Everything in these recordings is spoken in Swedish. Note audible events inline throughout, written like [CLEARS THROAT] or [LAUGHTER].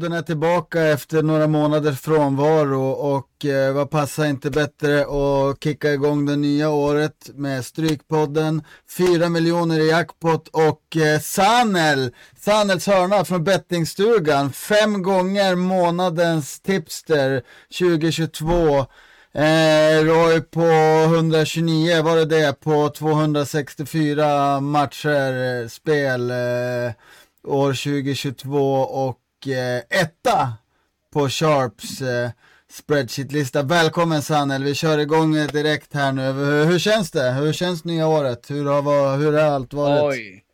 Den är tillbaka efter några månaders frånvaro och eh, vad passar inte bättre att kicka igång det nya året med Strykpodden, 4 miljoner i jackpot och eh, Sanel, Sanels hörna från bettingstugan, fem gånger månadens tipster 2022. Eh, Roy på 129 var det det på 264 matcher eh, spel eh, år 2022 och Eh, etta på Sharps eh, spreadsheet-lista. Välkommen Sanel, vi kör igång eh, direkt här nu. Hur, hur, känns det? Hur känns nya året? Hur har, hur har allt varit? Oj.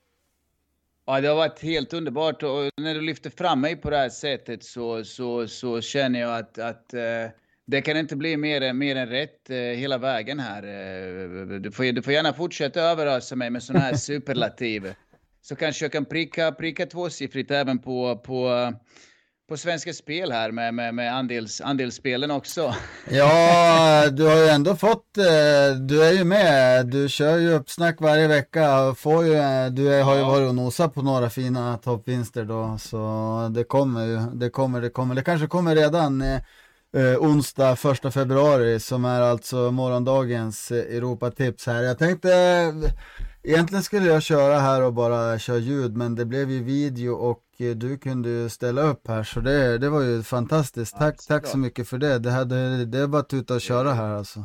Ja, det har varit helt underbart och när du lyfter fram mig på det här sättet så, så, så känner jag att, att eh, det kan inte bli mer, mer än rätt eh, hela vägen här. Eh, du, får, du får gärna fortsätta överösa mig med sådana här superlativ så kanske jag kan pricka, pricka tvåsiffrigt även på, på, på Svenska Spel här med, med, med andels, andelsspelen också. [LAUGHS] Ja, du har ju ändå fått, eh, du är ju med, du kör ju uppsnack varje vecka, får ju, eh, du har ju varit och nosat på några fina toppvinster då, så det kommer ju, det kommer, det kommer, det kanske kommer redan eh, onsdag första februari som är alltså morgondagens Europatips här. Jag tänkte Egentligen skulle jag köra här och bara köra ljud men det blev ju video och eh, du kunde ju ställa upp här så det, det var ju fantastiskt. Tack, tack så mycket för det. Det, hade, det är bara att tuta och köra här alltså.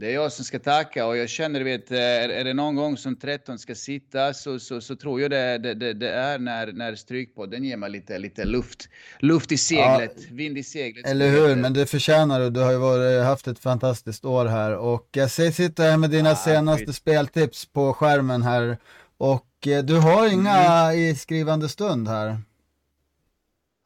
Det är jag som ska tacka och jag känner, vet, är, är det någon gång som 13 ska sitta så, så, så tror jag det, det, det, är när, när Strykpodden ger mig lite, lite luft, luft i seglet, ja, vind i seglet. Eller hur, men det förtjänar du. Du har ju varit, haft ett fantastiskt år här och jag ser, sitter här med dina ja, senaste skit. speltips på skärmen här och eh, du har inga mm. i skrivande stund här.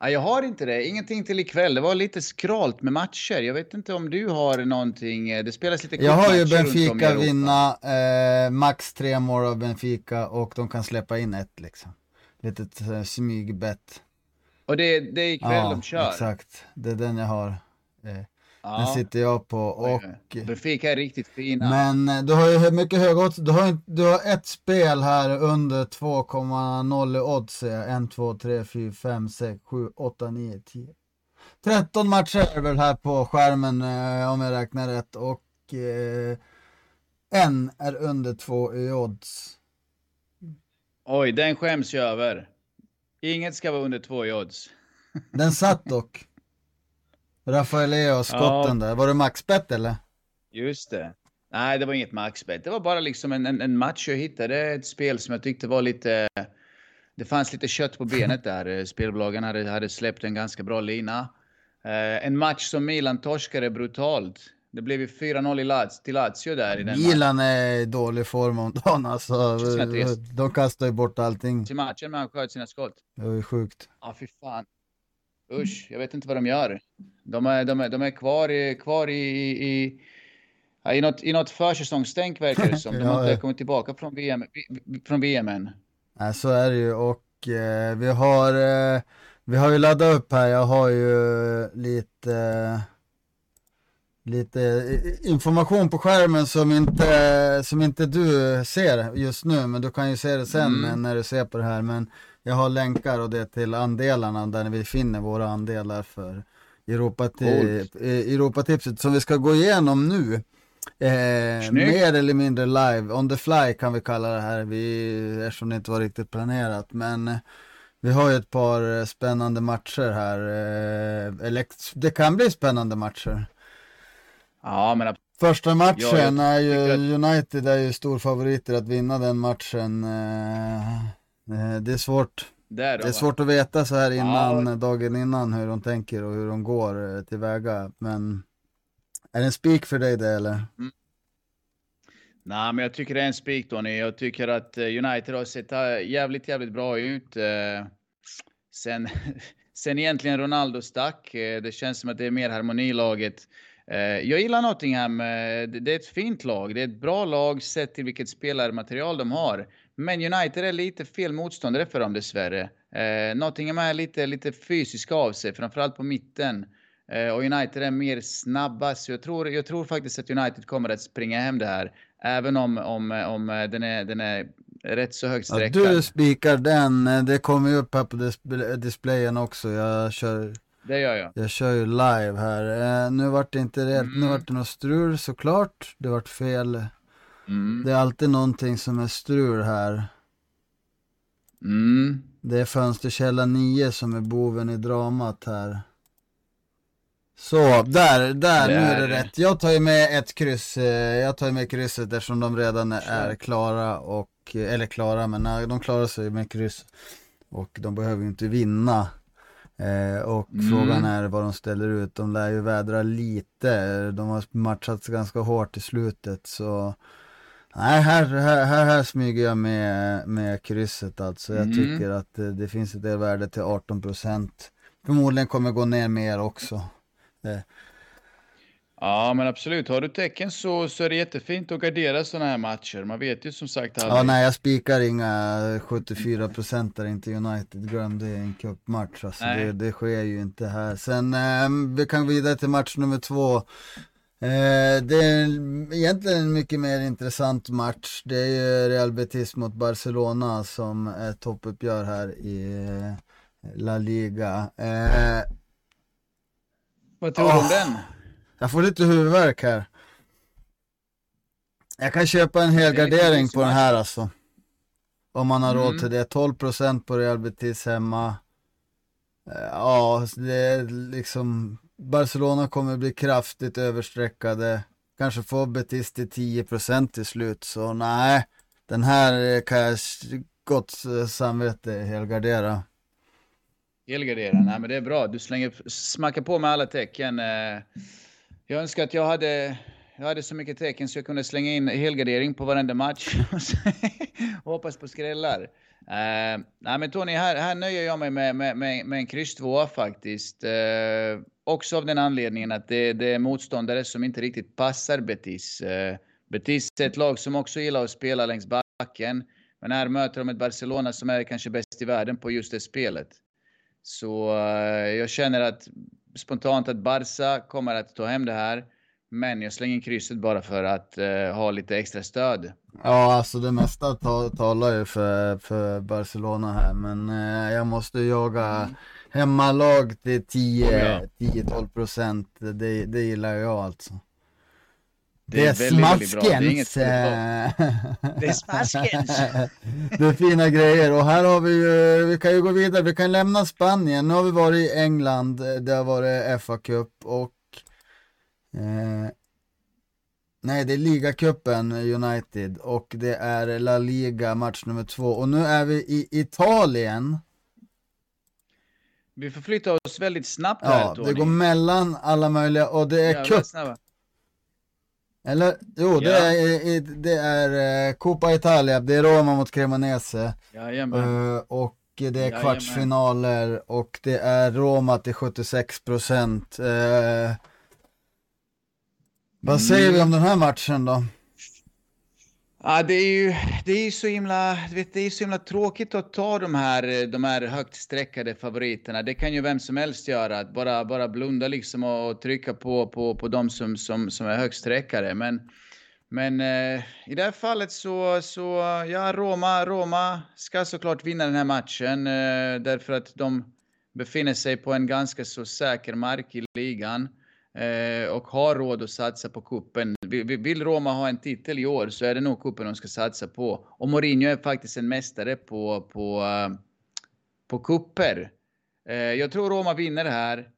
Ja, jag har inte det. Ingenting till ikväll. Det var lite skralt med matcher. Jag vet inte om du har någonting. Det spelas lite Jag har ju Benfica vinna eh, max tre mål av Benfica och de kan släppa in ett liksom. Litet eh, smygbett. Och det, det är ikväll ja, de kör? exakt. Det är den jag har. Eh, Ja. Den sitter jag på och... Benfica är riktigt fina. Men eh, du har ju mycket hög odds. Du har, du har ett spel här under 2,0 i odds. 1, 2, 3, 4, 5, 6, 7, 8, 9, 10. 13 matcher är väl här på skärmen eh, om jag räknar rätt. Och eh, en är under 2 i odds. Oj, den skäms jag över. Inget ska vara under 2 i odds. Den satt dock. Rafael Leo, skotten ja. där. Var det maxbett eller? Just det. Nej, det var inget maxbett. Det var bara liksom en, en, en, match. Jag hittade ett spel som jag tyckte var lite... Det fanns lite kött på benet [LAUGHS] där. Spelbolagen hade, hade släppt en ganska bra lina. Eh, en match som Milan torskade brutalt. Det blev ju 4-0 till Lazio där i den Milan matchen. är i dålig form om dagen alltså. De kastar ju bort allting. Till matchen med han sköt sina skott. Det var ju sjukt. Ja, fy fan. Usch, jag vet inte vad de gör. De är, de är, de är kvar i, kvar i, i, i, något, i något försäsongstänk verkar det som. De har inte kommit tillbaka från VM, från VM än. Nej, så är det ju och eh, vi har eh, vi har ju laddat upp här. Jag har ju lite lite information på skärmen som inte, som inte du ser just nu, men du kan ju se det sen mm. när du ser på det här. Men jag har länkar och det till andelarna där vi finner våra andelar för Europatip, Europatipset som vi ska gå igenom nu. Eh, mer eller mindre live, on the fly kan vi kalla det här, vi, eftersom det inte var riktigt planerat. Men eh, vi har ju ett par eh, spännande matcher här. Eh, det kan bli spännande matcher. Ja, men Första matchen är ju, United är ju storfavoriter att vinna den matchen. Eh, det är svårt. Där det är svårt att veta så här innan, ja. dagen innan hur de tänker och hur de går eh, tillväga. Men är det en spik för dig det eller? Mm. Nej, men jag tycker det är en spik Tony. Jag tycker att eh, United har sett jävligt, jävligt bra ut. Sen, [LAUGHS] sen egentligen Ronaldo stack. Det känns som att det är mer harmoni i laget. Jag gillar Nottingham. Det är ett fint lag. Det är ett bra lag sett till vilket spelarmaterial de har. Men United är lite fel motståndare för dem dessvärre. Eh, Nottingham är lite, lite fysisk av sig, framförallt på mitten. Eh, och United är mer snabba, så jag tror, jag tror faktiskt att United kommer att springa hem det här. Även om, om, om den, är, den är rätt så högt streckad. Ja, du spikar den, det kommer ju upp här på dis displayen också. Jag kör, det gör jag. Jag kör ju live här. Eh, nu vart det inte rätt, mm. nu vart det något strul såklart. Det vart fel. Mm. Det är alltid någonting som är strul här. Mm. Det är fönsterkälla 9 som är boven i dramat här. Så, där, där, nu är det rätt. Jag tar ju med ett kryss, eh, jag tar ju med krysset eftersom de redan är klara och, eller klara, men de klarar sig med kryss. Och de behöver ju inte vinna. Eh, och mm. frågan är vad de ställer ut. De lär ju vädra lite. De har matchats ganska hårt i slutet så Nej, här, här, här, här smyger jag med, med krysset alltså. Jag mm. tycker att det, det finns ett värde till 18%. Förmodligen kommer gå ner mer också. Det. Ja, men absolut. Har du tecken så, så är det jättefint att gardera sådana här matcher. Man vet ju som sagt aldrig. Ja, nej, jag spikar inga 74 procent där inte United. Glöm det, en cupmatch. Alltså, det, det, sker ju inte här. Sen, eh, vi kan gå vidare till match nummer två. Eh, det är egentligen en mycket mer intressant match. Det är ju Real Betis mot Barcelona som är toppuppgör här i eh, La Liga. Eh, Vad tror du om den? Jag får lite huvudvärk här. Jag kan köpa en helgardering på den här alltså. Om man har mm. råd till det. 12% på Real Betis hemma. Ja, det är liksom Barcelona kommer bli kraftigt överstreckade. Kanske få Betis till 10% till slut, så nej. Den här kan jag gott eh, samvete helgardera. Helgardera, nej men det är bra. Du slänger, smackar på med alla tecken. Eh, jag önskar att jag hade, jag hade så mycket tecken så jag kunde slänga in helgardering på varenda match. [LAUGHS] och hoppas på skrällar. Uh, nej men Tony, här, här nöjer jag mig med, med, med, med en kryss 2 faktiskt. Uh, också av den anledningen att det, det, är motståndare som inte riktigt passar Betis. Uh, Betis är ett lag som också gillar att spela längs backen. Men här möter de ett Barcelona som är kanske bäst i världen på just det spelet. Så jag känner att spontant att Barca kommer att ta hem det här. Men jag slänger krysset bara för att uh, ha lite extra stöd. Ja, alltså det mesta talar ju för, för Barcelona här, men uh, jag måste jaga mm. hemmalag till 10-12 procent. Det, det gillar jag alltså. Det, det är, smaskens. Det är, det är smaskens. [LAUGHS] det är fina grejer och här har vi ju, vi kan ju gå vidare, vi kan lämna Spanien. Nu har vi varit i England, det har varit FA Cup och eh, Nej, det är ligacupen United och det är La Liga match nummer två och nu är vi i Italien. Vi förflyttar oss väldigt snabbt här Ja, Tony. det går mellan alla möjliga och det är cup. Eller, jo, det är, det är uh, Coppa Italia, det är Roma mot Cremonese. Uh, och det är Jajamän. kvartsfinaler och det är Roma till 76 procent. Uh, vad säger mm. vi om den här matchen då? Ja, det är ju det är så himla, vet, det är så himla tråkigt att ta de här, de här högt sträckade favoriterna. Det kan ju vem som helst göra, att bara, bara blunda liksom och, och trycka på, på, på de som, som, som är högt sträckade. Men, men eh, i det här fallet så, så, ja, Roma, Roma ska såklart vinna den här matchen eh, därför att de befinner sig på en ganska så säker mark i ligan eh, Eh, och har råd att satsa på kuppen. Vill Roma ha en titel i år så är det nog kuppen de ska satsa på. Och Mourinho är faktiskt en mästare på, på, eh, på kupper. Eh, jag tror Roma vinner det här.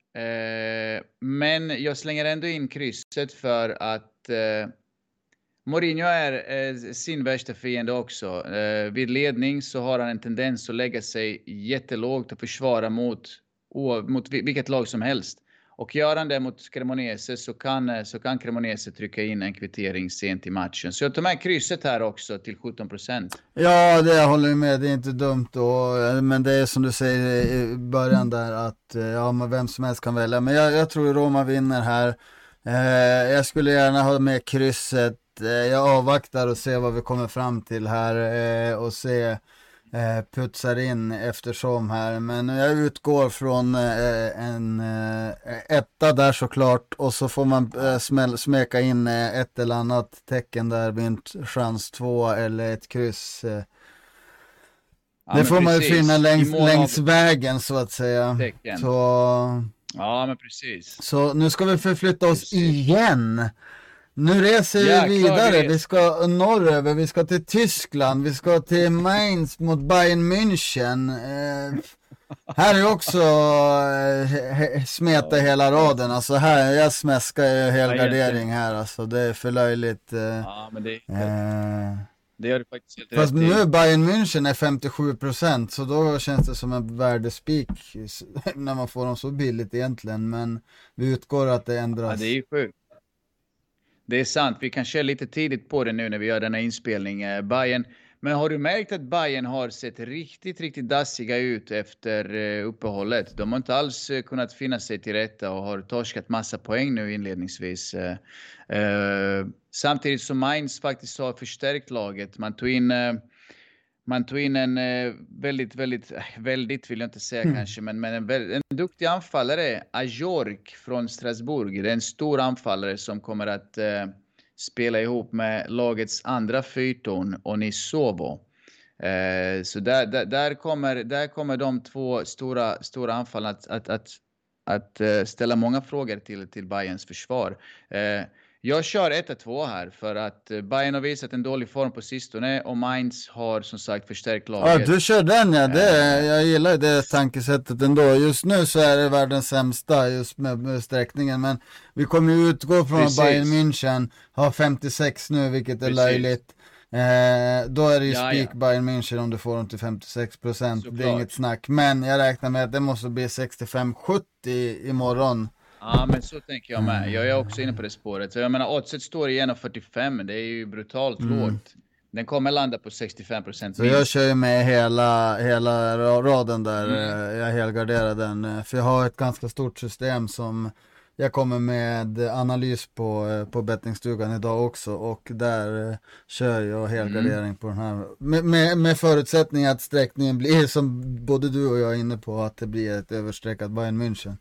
Men jag slänger ändå in krysset för att Mourinho är sin värsta fiende också. Vid ledning så har han en tendens att lägga sig jättelågt och försvara mot, mot vilket lag som helst. Och gör han det mot Cremonese så kan, eh, så kan Cremonese trycka in en kvittering sent i matchen. Så jag tar med krysset här också till 17 procent. Ja, det jag håller med. Det är inte dumt då. Eh, men det är som du säger i början där att eh, ja, men vem som helst kan välja. Men jag, jag tror Roma vinner här. Eh, jag skulle gärna ha med krysset. Eh, jag avvaktar och ser vad vi kommer fram till här eh, och se eh, putsar in eftersom här. Men jag utgår från eh, en eh, etta där såklart och så får man eh, smeka in eh, ett eller annat tecken där vid en chans två eller ett kryss. Ja, det får man ju finna längs, längs vägen så att säga. Så... Ja, men precis. Så nu ska vi förflytta oss precis. igen. Nu reser vi vidare, vi ska norröver, vi ska till Tyskland, vi ska till Mainz mot Bayern München. Eh, här är också eh, smeta hela raden, alltså här, jag smäskar ju helgardering här alltså, det är för löjligt. Eh, ja, men det, eh, det gör du faktiskt helt Fast nu Bayern München är 57% så då känns det som en värdespik [LAUGHS] när man får dem så billigt egentligen, men vi utgår att det ändras. Ja, det är ju sjukt. Det är sant, vi kan köra lite tidigt på det nu när vi gör denna inspelning. Eh, Bayern men har du märkt att Bayern har sett riktigt, riktigt dassiga ut efter eh, uppehållet? De har inte alls eh, kunnat finna sig till rätta och har torskat massa poäng nu inledningsvis. Samtidigt som Mainz faktiskt har förstärkt laget. Man tog in man tog in en väldigt, väldigt, väldigt vill jag inte säga mm. kanske, men, men en, en duktig anfallare, Ajork från Strasbourg. Det är en stor anfallare som kommer att spela ihop med lagets andra fyrton, Onisovo. Eh, så där, där, där, kommer, där kommer de två stora, stora anfallen att, att, att, att uh, ställa många frågor till, till Bayerns försvar. Eh, jag kör 1-2 här för att eh, Bayern har visat en dålig form på sistone och Mainz har som sagt förstärkt laget. Ja, du kör den ja. Det, jag gillar det tankesättet ändå. Just nu så är det världens sämsta just med, med sträckningen. Men vi kommer ju utgå från att Bayern München har 56 nu, vilket är Precis. löjligt. Eh, då är det ju ja, spik ja. Bayern München om du får dem till 56 procent. Det är inget snack. Men jag räknar med att det måste bli 65-70 imorgon. Ja, men så tänker jag med. Jag är också inne på det spåret. Så jag menar, oddset står i 1,45. Det är ju brutalt mm. lågt. Den kommer landa på 65 procent. Så jag kör ju med hela, hela raden där. Mm. Jag helgarderar den. För jag har ett ganska stort system som jag kommer med analys på, på bettingstugan idag också och där eh, kör jag helgardering mm. på den här. Med, med, med förutsättning att sträckningen blir som både du och jag är inne på att det blir ett överstreckat Bayern München.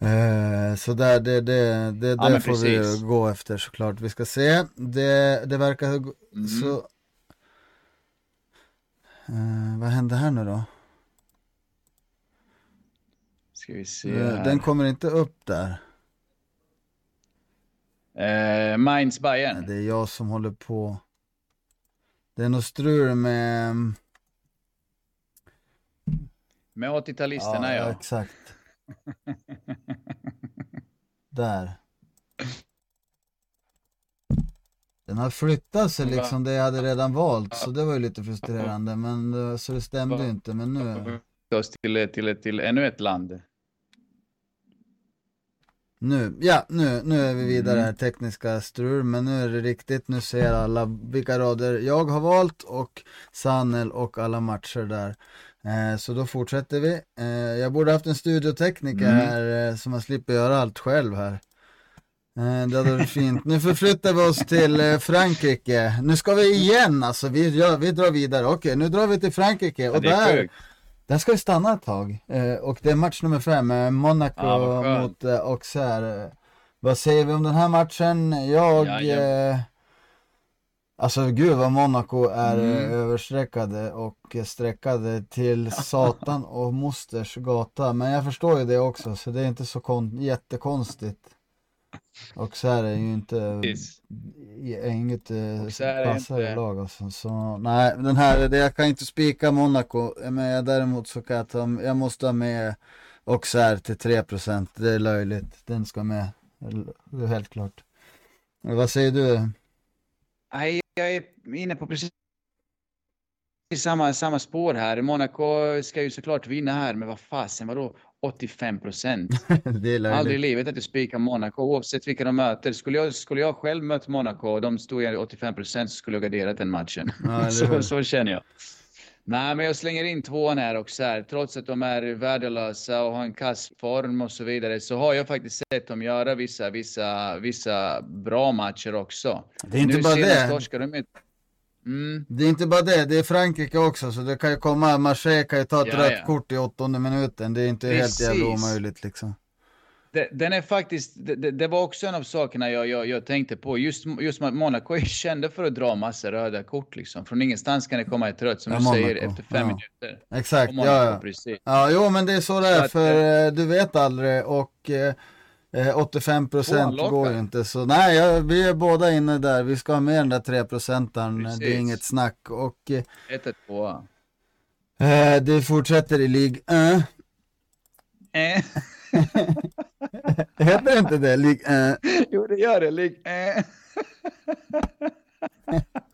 Eh, så där, det, det, det, ja, det får precis. vi gå efter såklart. Vi ska se. Det, det verkar mm. så... Eh, vad hände här nu då? Ska vi se eh, här. Den kommer inte upp där. Eh, Mainz Bayern. Det är jag som håller på. Det är något strul med... Med 80-talisterna ja. ja. exakt. [LAUGHS] Där. Den har flyttat sig liksom, det jag hade redan valt, så det var ju lite frustrerande, men så det stämde ju inte, men nu... Oss till, till, till ännu ett land. Nu, ja, nu, nu är vi vidare mm. här, tekniska strul, men nu är det riktigt, nu ser alla vilka rader jag har valt och Sanel och alla matcher där. Eh, så då fortsätter vi. Eh, jag borde haft en studiotekniker mm. här eh, som man slipper göra allt själv här. Eh, det hade varit fint. Nu förflyttar vi oss till Frankrike. Nu ska vi igen alltså, vi, ja, vi drar vidare. Okej, nu drar vi till Frankrike och där, där ska vi stanna ett tag. Och det är match nummer fem, Monaco ja, mot Auxerre. Vad säger vi om den här matchen? Jag... Ja, ja. Alltså gud vad Monaco är mm. överstreckade och sträckade till Satan och mosters gata. Men jag förstår ju det också så det är inte så kon jättekonstigt. Och så är det ju inte, är inget eh, passar inte... lag alltså. Så nej, den här, det, jag kan inte spika Monaco. Men däremot så kan jag ta, jag måste ha med Auxerre till 3%. Det är löjligt. Den ska med. Det är helt klart. Vad säger du? Nej, jag är inne på precis samma, samma spår här. Monaco ska ju såklart vinna här, men vad fasen, vadå 85 procent? [LAUGHS] Aldrig i livet att du spikar Monaco, oavsett vilka de möter. Skulle jag, skulle jag själv mött Monaco och de stod i 85 procent så skulle jag garderat den matchen. Ja, [LAUGHS] så, så känner jag. Nej, men jag slänger in tvåan här också. Här. Trots att de är värdelösa och har en kass form och så vidare så har jag faktiskt sett dem göra vissa, vissa, vissa bra matcher också. Det är inte nu bara det. De mm. Det är inte bara det, det är Frankrike också så det kan ju komma, Marseille kan ju ta ett ja, rött ja. kort i åttonde minuten. Det är inte Precis. helt jävla omöjligt liksom. Den är faktiskt, det, det, var också en av sakerna jag, jag, jag tänkte på. Just, just Monaco är kända för att dra massa röda kort liksom. Från ingenstans kan det komma ett rött som ja, du Monaco. säger efter fem ja. minuter. Exakt, Monaco, ja, ja. Precis. ja. Jo, men det är så det är, för att, eh, du vet aldrig och eh, 85 eh, procent går ju inte. Så nej, jag, vi är båda inne där. Vi ska ha med den där 3 procenten. Det är inget snack. Och... 1 1 2 eh, Det fortsätter i League 1. Eh. [LAUGHS] [LAUGHS] Heter inte det? Lig, äh. [LAUGHS] Jo, det gör det. Lig, äh. [LAUGHS]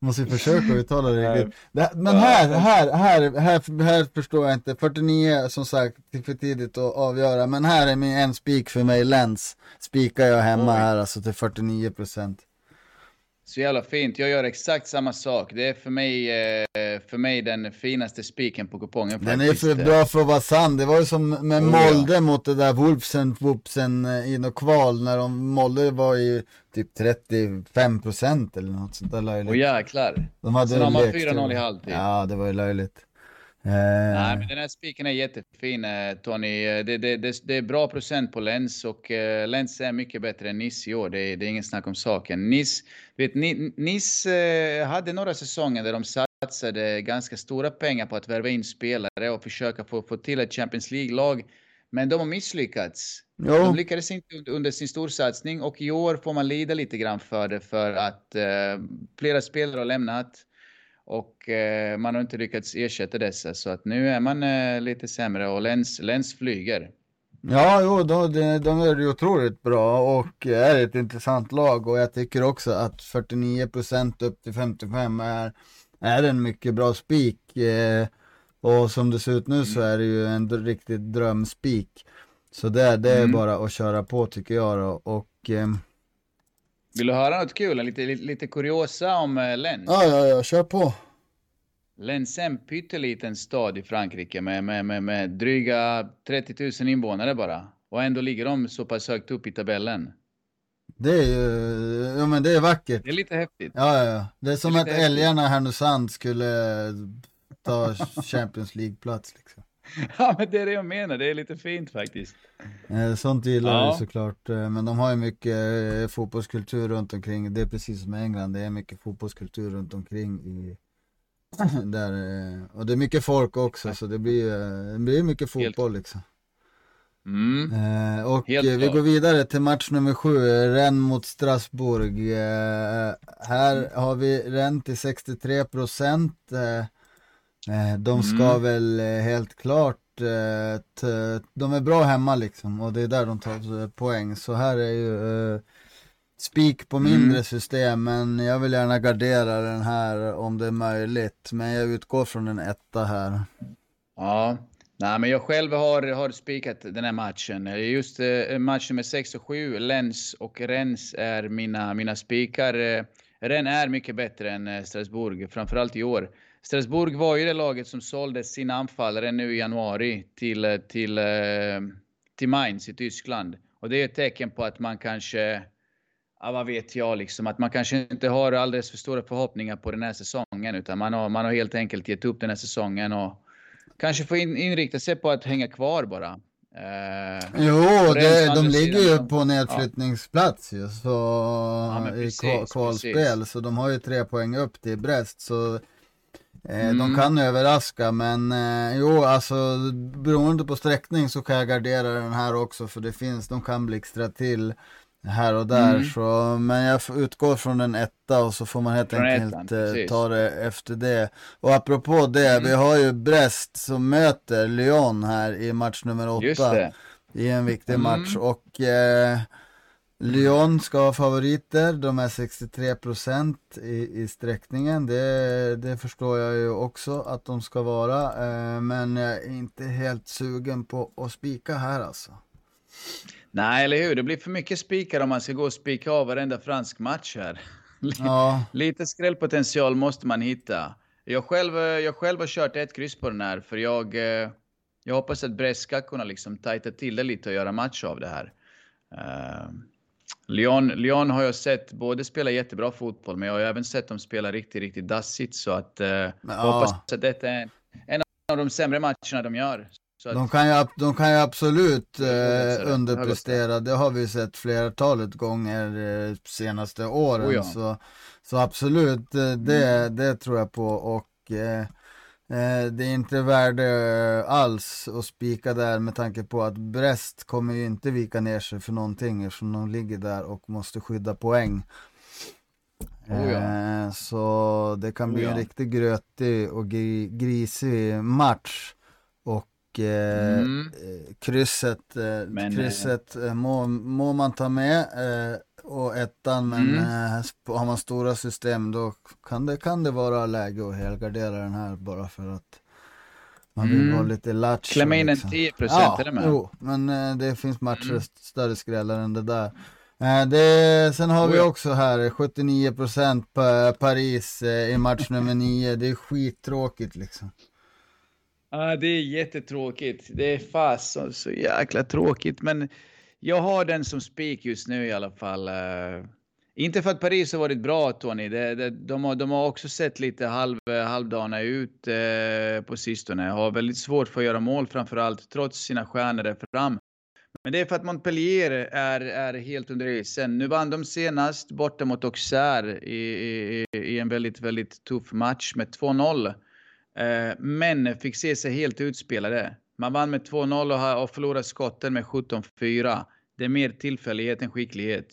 Måste vi försöka uttala det riktigt. Men här, här, här, här, här förstår jag inte. 49 som sagt, det är för tidigt att avgöra. Men här är min en spik för mig, Lens. Spikar jag hemma här alltså till 49 procent. Så jävla fint. Jag gör exakt samma sak. Det är för mig, eh, för mig den finaste spiken på kupongen. Den är för bra för att vara sann. Det var ju som med oh, Molde ja. mot det där Wolfsen, Wolfsen eh, i något kval när de, Molde var ju typ 35 procent eller något sånt där löjligt. Åh jäklar. De hade Sen har man 4-0 i halvtid. Ja, det var ju löjligt. Eh... Nej, men den här spiken är jättefin Tony. Det, det, det, det, är bra procent på Lens och Lens är mycket bättre än Nice i år. Det, är ingen snack om saken. Nice, vet, Nice hade några säsonger där de satsade ganska stora pengar på att värva in spelare och försöka få, få till ett Champions League-lag. Men de har misslyckats. Jo. De lyckades inte under sin storsatsning och i år får man lida lite grann för det för att uh, flera spelare har lämnat. Och eh, man har inte lyckats ersätta dessa så att nu är man eh, lite sämre och Lens, Lens flyger. Ja, jo, de, de, är ju otroligt bra och är ett intressant lag och jag tycker också att 49% upp till 55 är, är en mycket bra spik. Eh, och som det ser ut nu så är det ju en riktigt drömspik. Så det, det är mm. bara att köra på tycker jag då. Och, eh, vill du höra något kul? Lite, lite, lite kuriosa om eh, Lens? Ja, ja, ja, kör på. Lens är en pytteliten stad i Frankrike med, med, med, med dryga 30 000 invånare bara. Och ändå ligger de så pass högt upp i tabellen. Det är ju, ja men det är vackert. Det är lite häftigt. Ja, ja, ja. Det är som det är att älgarna Härnösand skulle ta Champions League-plats liksom. [LAUGHS] Ja, men det är det jag menar. Det är lite fint faktiskt. Eh, sånt gillar ja. jag såklart. Eh, men de har ju mycket eh, fotbollskultur runt omkring. Det är precis som i England. Det är mycket fotbollskultur runt omkring i [CLEARS THROAT] där. Och det är mycket folk också, så det blir, det blir mycket fotboll liksom. Mm. och Helt vi klart. går vidare till match nummer sju, Rennes mot Strasbourg. här har vi Rennes till 63 procent. Eh, de ska mm. väl eh, helt klart, eh, de är bra hemma liksom och det är där de tar poäng. Så här är ju spik på mindre mm. system men jag vill gärna gardera den här om det är möjligt. Men jag utgår från en etta här. Ja, Nej, men jag själv har, har spikat den här matchen. Just eh, match nummer 6 och 7, Lens och Rennes är mina, mina spikar. Rennes är mycket bättre än eh, Strasbourg, framförallt i år. Strasbourg var ju det laget som sålde sina anfallare nu i januari till, eh, till, eh, till Mainz i Tyskland. Och det är ett tecken på att man kanske, ja, vad vet jag, liksom, att man kanske inte har alldeles för stora förhoppningar på den här säsongen, utan man har, man har helt enkelt gett upp den här säsongen och kanske får in, inrikta sig på att hänga kvar bara. Eh, jo, det, de ligger ju på nedflyttningsplats ja. ju, så, ja, precis, i kvalspel, så de har ju tre poäng upp till Brest. Så Eh, mm. De kan överraska men eh, jo alltså beroende på sträckning så kan jag gardera den här också för det finns, de kan blixtra till här och där mm. så men jag utgår från en etta och så får man helt från enkelt ettan, eh, ta det efter det. Och apropå det, mm. vi har ju Brest som möter Lyon här i match nummer åtta. I en viktig mm. match och eh, Lyon ska ha favoriter, de är 63% i, i sträckningen. Det, det förstår jag ju också att de ska vara. Eh, men jag är inte helt sugen på att spika här alltså. Nej, eller hur? Det blir för mycket spikar om man ska gå och spika av varenda fransk match här. [LAUGHS] Ja. Lite skrällpotential måste man hitta. Jag själv, jag själv har kört ett kryss på den här, för jag, eh, jag hoppas att Brest ska kunna liksom tajta till det lite och göra match av det här. Uh, Lyon, Lyon har jag sett både spela jättebra fotboll, men jag har även sett dem spela riktigt, riktigt dassigt. Så att, eh, jag hoppas att detta är en av de sämre matcherna de gör. Att... De, kan ju, de kan ju absolut eh, underprestera, det har vi sett flertalet gånger eh, senaste åren. Oh ja. så, så absolut, eh, det, mm. det tror jag på. Och eh, eh, det är inte värde alls att spika där med tanke på att Brest kommer ju inte vika ner sig för någonting eftersom de ligger där och måste skydda poäng. Oh ja. Eh, så det kan bli oh ja. en riktigt grötig och grisig match. Och eh, mm. Eh, krysset, eh, men, krysset eh, må, må man ta med och ettan men mm. har man stora system då kan det, kan det vara läge att helgardera den här bara för att man vill mm. vara lite lattjo. Klämma in liksom. en 10 procent ja, är det med? Jo, men det finns matcher mm. större skrällar än det där. Eh, det, sen har vi också här 79% på Paris eh, i match nummer 9. Det är skittråkigt liksom. Ja, det är jättetråkigt. Det är fast så, så jäkla tråkigt. Men jag har den som spik just nu i alla fall. Uh, inte för att Paris har varit bra, Tony. Det, det, de, har, de har också sett lite halv, halvdana ut uh, på sistone. Har väldigt svårt för att göra mål framför allt, trots sina stjärnor där fram. Men det är för att Montpellier är, är helt under isen. Nu vann de senast borta mot Auxerre i, i, i en väldigt, väldigt tuff match med 2-0. Eh, men fick se sig helt utspelade. Man vann med 2-0 och, och förlorade skotten med 17-4. Det är mer tillfällighet än skicklighet.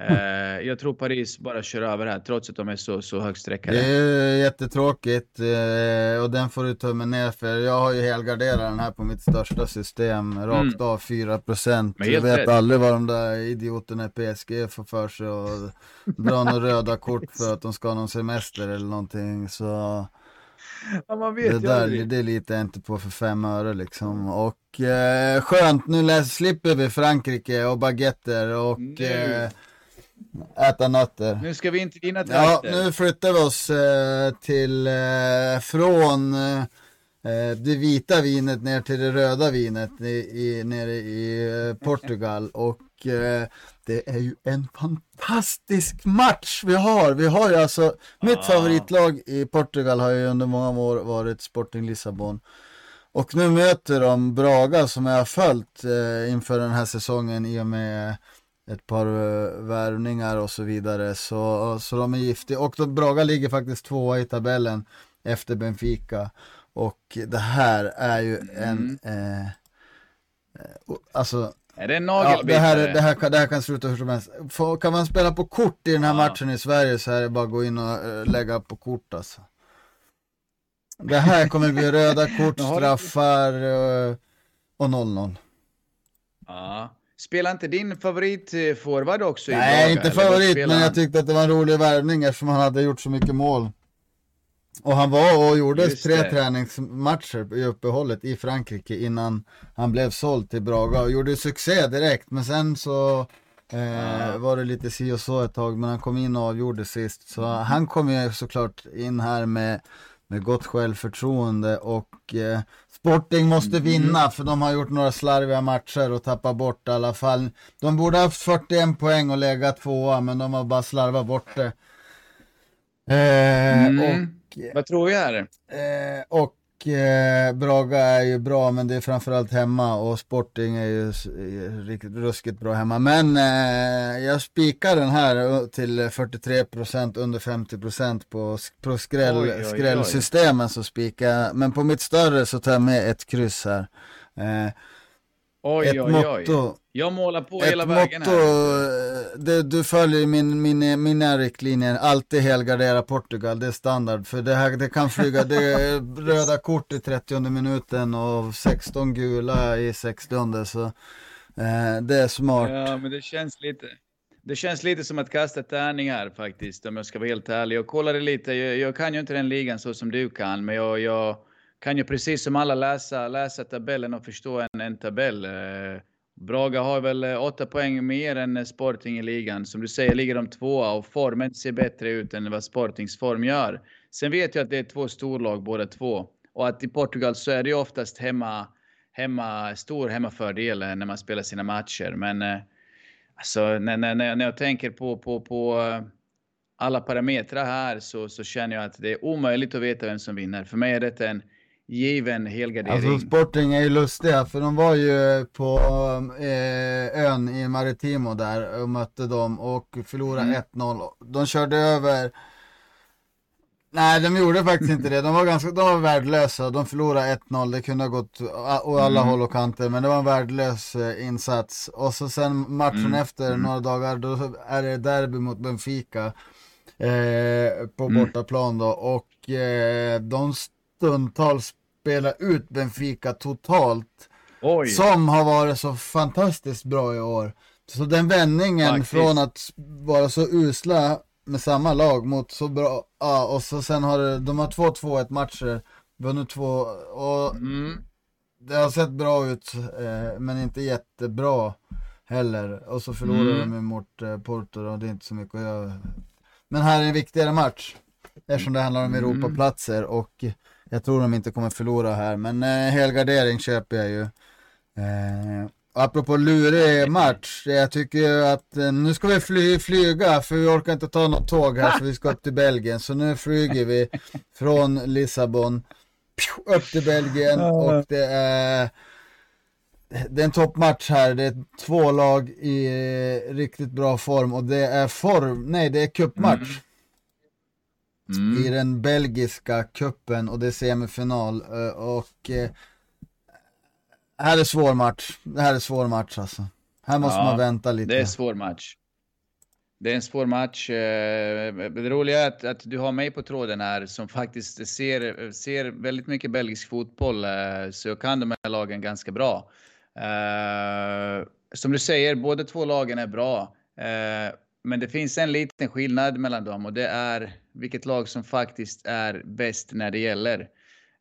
Eh, jag tror Paris bara kör över här trots att de är så, så högsträckade. Det är jättetråkigt eh, och den får du tummen ner för. Jag har ju helgarderat den här på mitt största system. Rakt mm. av 4%. Jag vet rätt. aldrig vad de där idioterna i PSG får för sig och dra några röda kort för att de ska ha någon semester eller någonting. Så Ja, det, där, det, det litar jag inte på för fem öre liksom. Och eh, skönt, nu läs, slipper vi Frankrike och baguetter och eh, äta nötter. Nu ska vi inte dina trakter. Ja, nu flyttar vi oss eh, till, eh, från eh, eh, det vita vinet ner till det röda vinet i, i, nere i Portugal. Och det är ju en fantastisk match vi har. Vi har ju alltså, mitt ah. favoritlag i Portugal har ju under många år varit Sporting Lissabon. Och nu möter de Braga som jag har följt eh, inför den här säsongen i och med ett par uh, värvningar och så vidare. Så, så de är giftiga. Och då, Braga ligger faktiskt tvåa i tabellen efter Benfica. Och det här är ju en, mm. eh, eh, alltså är det en nagelbitare? Ja, det, här, det, här, det här kan sluta hur som helst. Får, kan man spela på kort i den här ja. matchen i Sverige så är det bara att gå in och uh, lägga på kort alltså. Det här kommer bli röda [LAUGHS] kort, straffar uh, och 0-0. Ja. Spelar inte din favoritforward också Nej, idag, inte favorit, men jag tyckte att det var en rolig värvning eftersom han hade gjort så mycket mål. Och han var och gjorde Just tre det. träningsmatcher i uppehållet i Frankrike innan han blev såld till Braga och gjorde succé direkt. Men sen så eh, var det lite si och så ett tag, men han kom in och avgjorde sist. Så han kom ju såklart in här med, med gott självförtroende och eh, Sporting måste mm. vinna för de har gjort några slarviga matcher och tappat bort i alla fall. De borde haft 41 poäng och lägga tvåa, men de har bara slarvat bort det. Eh, mm. och vad tror här? Eh, och eh, Braga är ju bra, men det är framförallt hemma och Sporting är ju riktigt ruskigt bra hemma. Men eh, jag spikar den här till 43% under 50% på, på skräll, oj, oj, oj. skrällsystemen så spikar Men på mitt större så tar jag med ett kryss här. Eh, oj, ett oj, motto, oj. Jag målar på hela vägen motto, här. Det, du följer min, min, mina riktlinjer, alltid helgardera Portugal, det är standard. För det, här, det kan flyga, det är [LAUGHS] röda kort i 30 minuten och 16 gula i 60 så eh, det är smart. Ja, men det känns lite. Det känns lite som att kasta tärning här faktiskt, om jag ska vara helt ärlig. Jag kollade lite, jag, jag kan ju inte den ligan så som du kan, men jag, jag kan ju precis som alla läsa, läsa tabellen och förstå en, en tabell. Eh, Braga har väl eh, åtta poäng mer än eh, Sporting i ligan. Som du säger ligger de tvåa och formen ser bättre ut än vad Sportings form gör. Sen vet jag att det är två storlag båda två. Och att i Portugal så är det ju oftast hemma, hemma, stor hemmafördel när man spelar sina matcher. Men alltså, när, när, när jag tänker på, på, på alla parametrar här så, så känner jag att det är omöjligt att veta vem som vinner. För mig är detta en given helgardering. Alltså Sporting är ju lustiga för de var ju på eh, ön i Maritimo där och mötte dem och förlorade mm. 1-0. De körde över Nej, de gjorde faktiskt inte det. De var ganska, de var värdelösa. De förlorade 1-0. Det kunde ha gått åt alla mm. håll och kanter, men det var en värdelös eh, insats. Och så sen matchen mm. efter, mm. några dagar, då är det derby mot Benfica eh, på mm. bortaplan då. Och eh, de stundtals spelar ut Benfica totalt. Oj. Som har varit så fantastiskt bra i år. Så den vändningen Faktiskt. från att vara så usla med samma lag mot så bra, ja och så sen har det, de har 2-2 matcher, vunnit två och mm. det har sett bra ut eh, men inte jättebra heller och så förlorar mm. de mot eh, Porto och det är inte så mycket att göra. Men här är en viktigare match eftersom det handlar om mm. Europaplatser och jag tror de inte kommer förlora här men eh, helgardering köper jag ju. Eh, Apropå lurig match, jag tycker att eh, nu ska vi fly, flyga för vi orkar inte ta något tåg här så vi ska upp till Belgien. Så nu flyger vi från Lissabon upp till Belgien och det är det är en toppmatch här, det är två lag i riktigt bra form och det är form, nej det är cupmatch. Mm. Mm. I den belgiska kuppen och det är semifinal eh, och eh, här är svår match. Det här är svår match alltså. Här måste ja, man vänta lite. Det är svår match. Det är en svår match. Eh, det roliga är att, att, du har mig på tråden här som faktiskt ser, ser väldigt mycket belgisk fotboll. Eh, så jag kan de här lagen ganska bra. Som du säger, båda två lagen är bra. Men det finns en liten skillnad mellan dem och det är vilket lag som faktiskt är bäst när det gäller.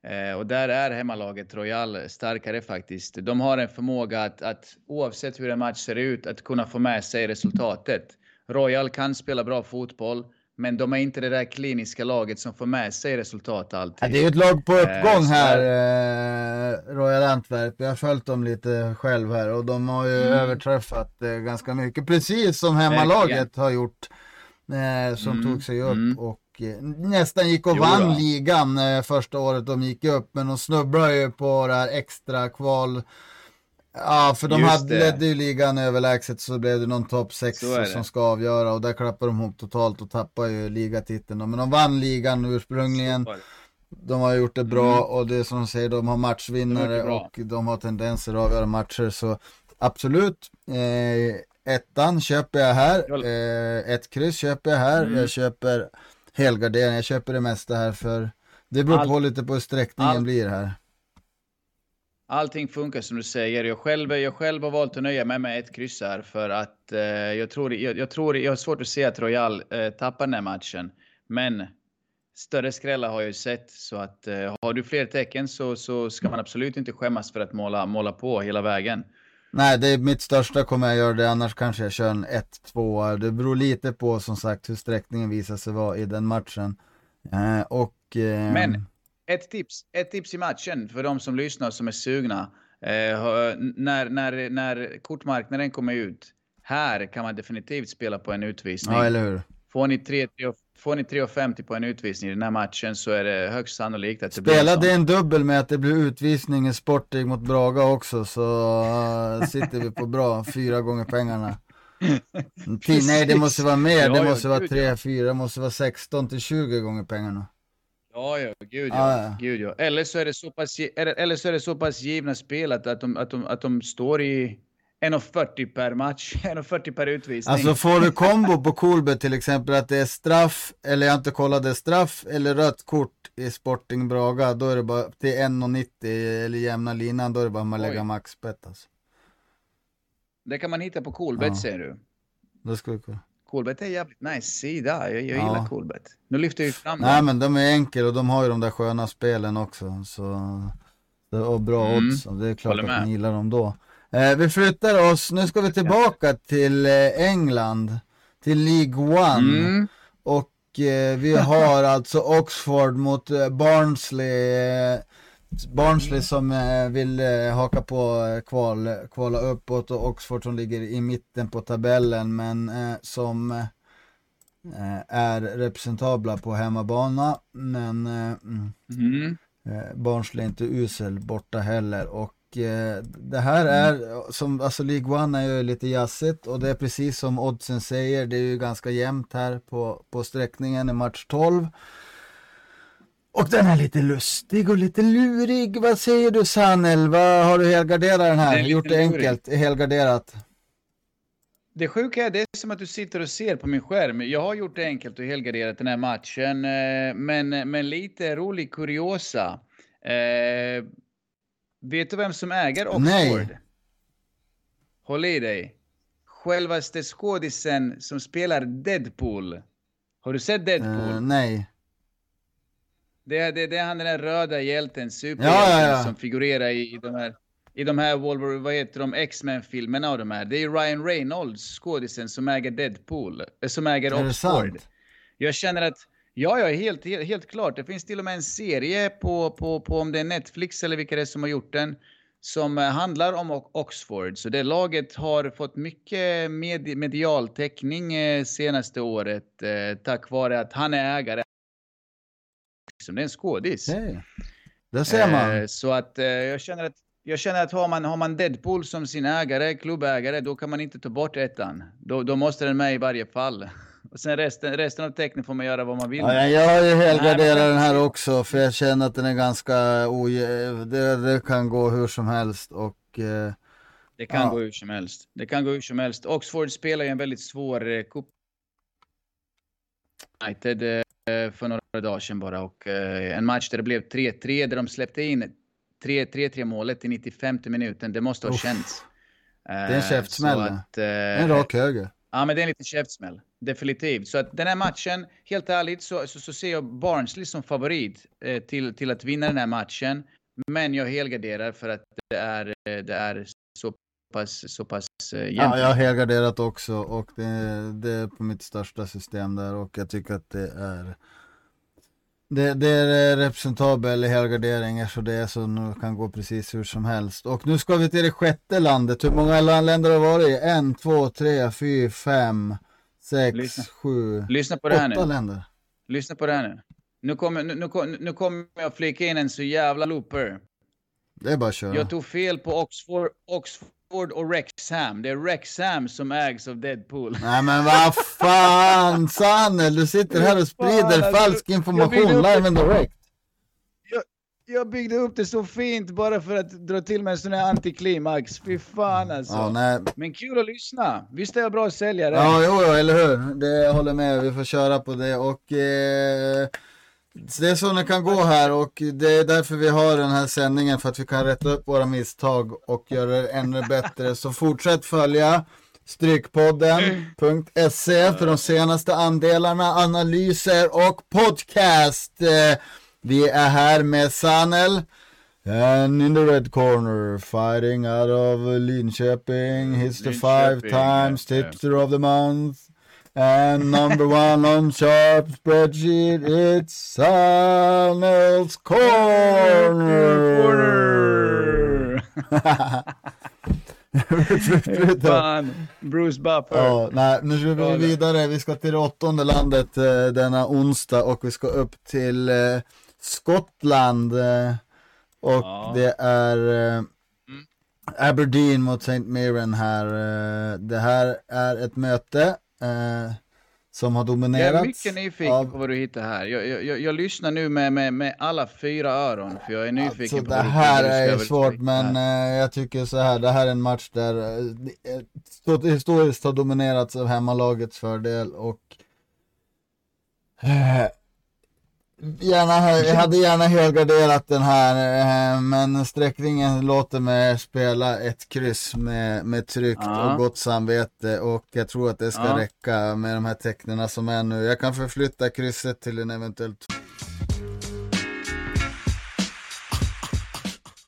Eh, och där är hemmalaget Royal starkare faktiskt. De har en förmåga att, att oavsett hur en match ser ut, att kunna få med sig resultatet. Royal kan spela bra fotboll, men de är inte det där kliniska laget som får med sig resultat alltid. Ja, det är ju ett lag på uppgång eh, här, eh, Royal Antwerp. Jag har följt dem lite själv här och de har ju mm. överträffat eh, ganska mycket. Precis som hemmalaget har gjort, eh, som mm. tog sig upp. Mm. Och Eh, nästan gick och jo, vann då. ligan eh, första året de gick upp. Men de snubblade ju på det här extra kval. Ja, för de Just hade, ledde ju ligan överlägset så blev det någon topp 6 som ska avgöra och där klappade de ihop totalt och tappade ju ligatiteln. Men de vann ligan ursprungligen. De har gjort det bra mm. och det är som de säger, de har matchvinnare de och de har tendenser att avgöra matcher. Så absolut, eh, ettan köper jag här, eh, ett kryss köper jag här, mm. jag köper helgardering. Jag köper det mesta här för det beror på lite på hur sträckningen all, blir här. Allting funkar som du säger. Jag själv, jag själv har valt att nöja mig med ett kryss här för att eh, jag, tror, jag, jag, tror, jag har svårt att se att Royal eh, tappar den här matchen. Men större skrällar har jag ju sett så att eh, har du fler tecken så, så ska man absolut inte skämmas för att måla, måla på hela vägen. Nej, det är mitt största kommer jag göra det, annars kanske jag kör en 1-2. Det beror lite på som sagt hur sträckningen visar sig vara i den matchen. Eh, och, eh... Men ett tips, ett tips i matchen för de som lyssnar som är sugna. Eh, när, när, när kortmarknaden kommer ut, här kan man definitivt spela på en utvisning. Ja, eller hur. Får ni 3 Får ni 3,50 på en utvisning i den här matchen så är det högst sannolikt att det Spelade blir en dubbel med att det blir utvisning i Sporting mot Braga också så uh, sitter vi på bra, fyra gånger pengarna. [LAUGHS] Nej det måste vara mer, det måste vara 3, 4, det måste vara 16 till 20 gånger pengarna. Ja, ja, gud ja. Ah, ja. Gud, ja. Eller, så är det så pass, eller så är det så pass givna spel att, att, de, att, de, att de står i 1,40 per match, [LAUGHS] 1,40 per utvisning. Alltså får du kombo på Kolbet till exempel att det är straff, eller jag inte kollat det, straff eller rött kort i Sporting Braga, då är det bara till 1,90 eller jämna linan, då är det bara man lägger maxbett alltså. Det kan man hitta på Kolbet ja. ser du. Det skulle kunna. Coolbet är jävligt nice sida. Jag, jag ja. gillar Coolbet. Nu lyfter jag fram Nej dem. men de är enkla och de har ju de där sköna spelen också. Så, och bra mm. odds. Det är klart att man gillar dem då. Eh, vi flyttar oss, nu ska vi tillbaka till eh, England, till League One. Mm. Och eh, vi har alltså Oxford mot eh, Barnsley. Eh, Barnsley som eh, vill haka på kval, kvala uppåt och Oxford som ligger i mitten på tabellen men som är representabla på hemmabana. Men mm. Mm. Eh, Barnsley är inte usel borta heller och eh, det här är som, alltså League One är ju lite jazzigt och det är precis som oddsen säger, det är ju ganska jämnt här på, på sträckningen i match 12. Och den är lite lustig och lite lurig. Vad säger du Sanel? Vad har du helgarderat den här? Gjort det enkelt, helgarderat? Det sjuka är, det är som att du sitter och ser på min skärm. Jag har gjort det enkelt och helgarderat den här matchen, eh, men, men lite rolig kuriosa. Eh, vet du vem som äger Oxford? Nej. Håll i dig. Självaste skådisen som spelar Deadpool. Har du sett Deadpool? Uh, nej. Det, det, det är han den där röda hjälten, superhjälten, ja, ja, ja. som figurerar i, i de här i de här Wolverine, vad heter de, X-Men-filmerna och de här. Det är Ryan Reynolds, skådisen, som äger Deadpool, eh, som äger Oxford. Jag känner att, ja, ja, helt, helt, helt klart. Det finns till och med en serie på, på, på om det är Netflix eller vilka det är som har gjort den, som eh, handlar om Oxford. Så det laget har fått mycket med, medial täckning eh, senaste året eh, tack vare att han är ägare. Liksom, det är en skådis. Hey. Det ser man. Eh, så att eh, jag känner att jag känner att har man, har man Deadpool som sin ägare, klubbägare, då kan man inte ta bort ettan. Då, då måste den med i varje fall. [LAUGHS] Och sen resten, resten av tecknen får man göra vad man vill. Ja, jag har ju helgarderat den här också, för jag känner att den är ganska ojämn. Det, det, kan gå hur som helst och... Eh, det kan ja. gå hur som helst. Det kan gå hur som helst. Oxford spelar ju en väldigt svår eh, cup. United eh, för några dagar sedan bara och eh, en match där det blev 3-3 där de släppte in 3-3 målet i 95 minuten, det måste ha Uff. känts. Det är en eh, käftsmäll. Att, en rak höger. Ja, men det är en liten käftsmäll. Definitivt. Så att den här matchen, helt ärligt, så, så, så ser jag Barnsley som favorit eh, till, till att vinna den här matchen. Men jag helgarderar för att det är, eh, det är så pass, så pass eh, jämnt. Ja, jag har helgarderat också och det, det är på mitt största system där och jag tycker att det är det, det är representabel helgardering så det är så nu kan gå precis hur som helst. Och nu ska vi till det sjätte landet. Hur många länder har det varit? En, två, tre, fyra, fem, sex, Lyssna. sju, Lyssna på det här åtta nu. länder. Lyssna på det här nu. Nu kommer, nu, nu, nu kommer jag flika in en så jävla looper. Det är bara att köra. Jag tog fel på Oxford, Oxford Oxford och Rexham. Det är Rexham som ägs av Deadpool. Nej men vad fan [LAUGHS] Sanel, du sitter här och sprider fan, falsk information live and direct. Jag, jag byggde upp det så fint bara för att dra till med en sån här antiklimax. Fy fan alltså. Ja, nej. Men kul att lyssna. Visst är jag bra säljare? Ja, jo, jo, eller hur. Det jag håller med. Vi får köra på det och eh... Det är så det kan gå här och det är därför vi har den här sändningen för att vi kan rätta upp våra misstag och göra det ännu bättre. Så fortsätt följa Strykpodden.se för de senaste andelarna, analyser och podcast. Eh, vi är här med Sanel. And in the red corner, fighting out of Linköping, hits the five times, tipster of the month. And number one on sharp spreadsheet, it's Samuels Corner! [LAUGHS] Fan, Bruce Buffer. Ja, nej, nu ska vi vidare. Vi ska till det åttonde landet eh, denna onsdag och vi ska upp till eh, Skottland. Eh, och ja. det är eh, mm. Aberdeen mot St. Mirren här. Eh, det här är ett möte eh, som har dominerat. Jag är mycket nyfiken av... på vad du hittar här. Jag, jag, jag, lyssnar nu med, med, med alla fyra öron, för jag är nyfiken alltså, på det vad här är svårt, men eh, jag tycker så här, det här är en match där eh, historiskt har dominerats av hemmalagets fördel och eh, Gärna, jag hade gärna helgarderat den här, eh, men sträckningen låter mig spela ett kryss med, med tryggt ja. och gott samvete och jag tror att det ska ja. räcka med de här tecknen som är nu. Jag kan förflytta krysset till en eventuellt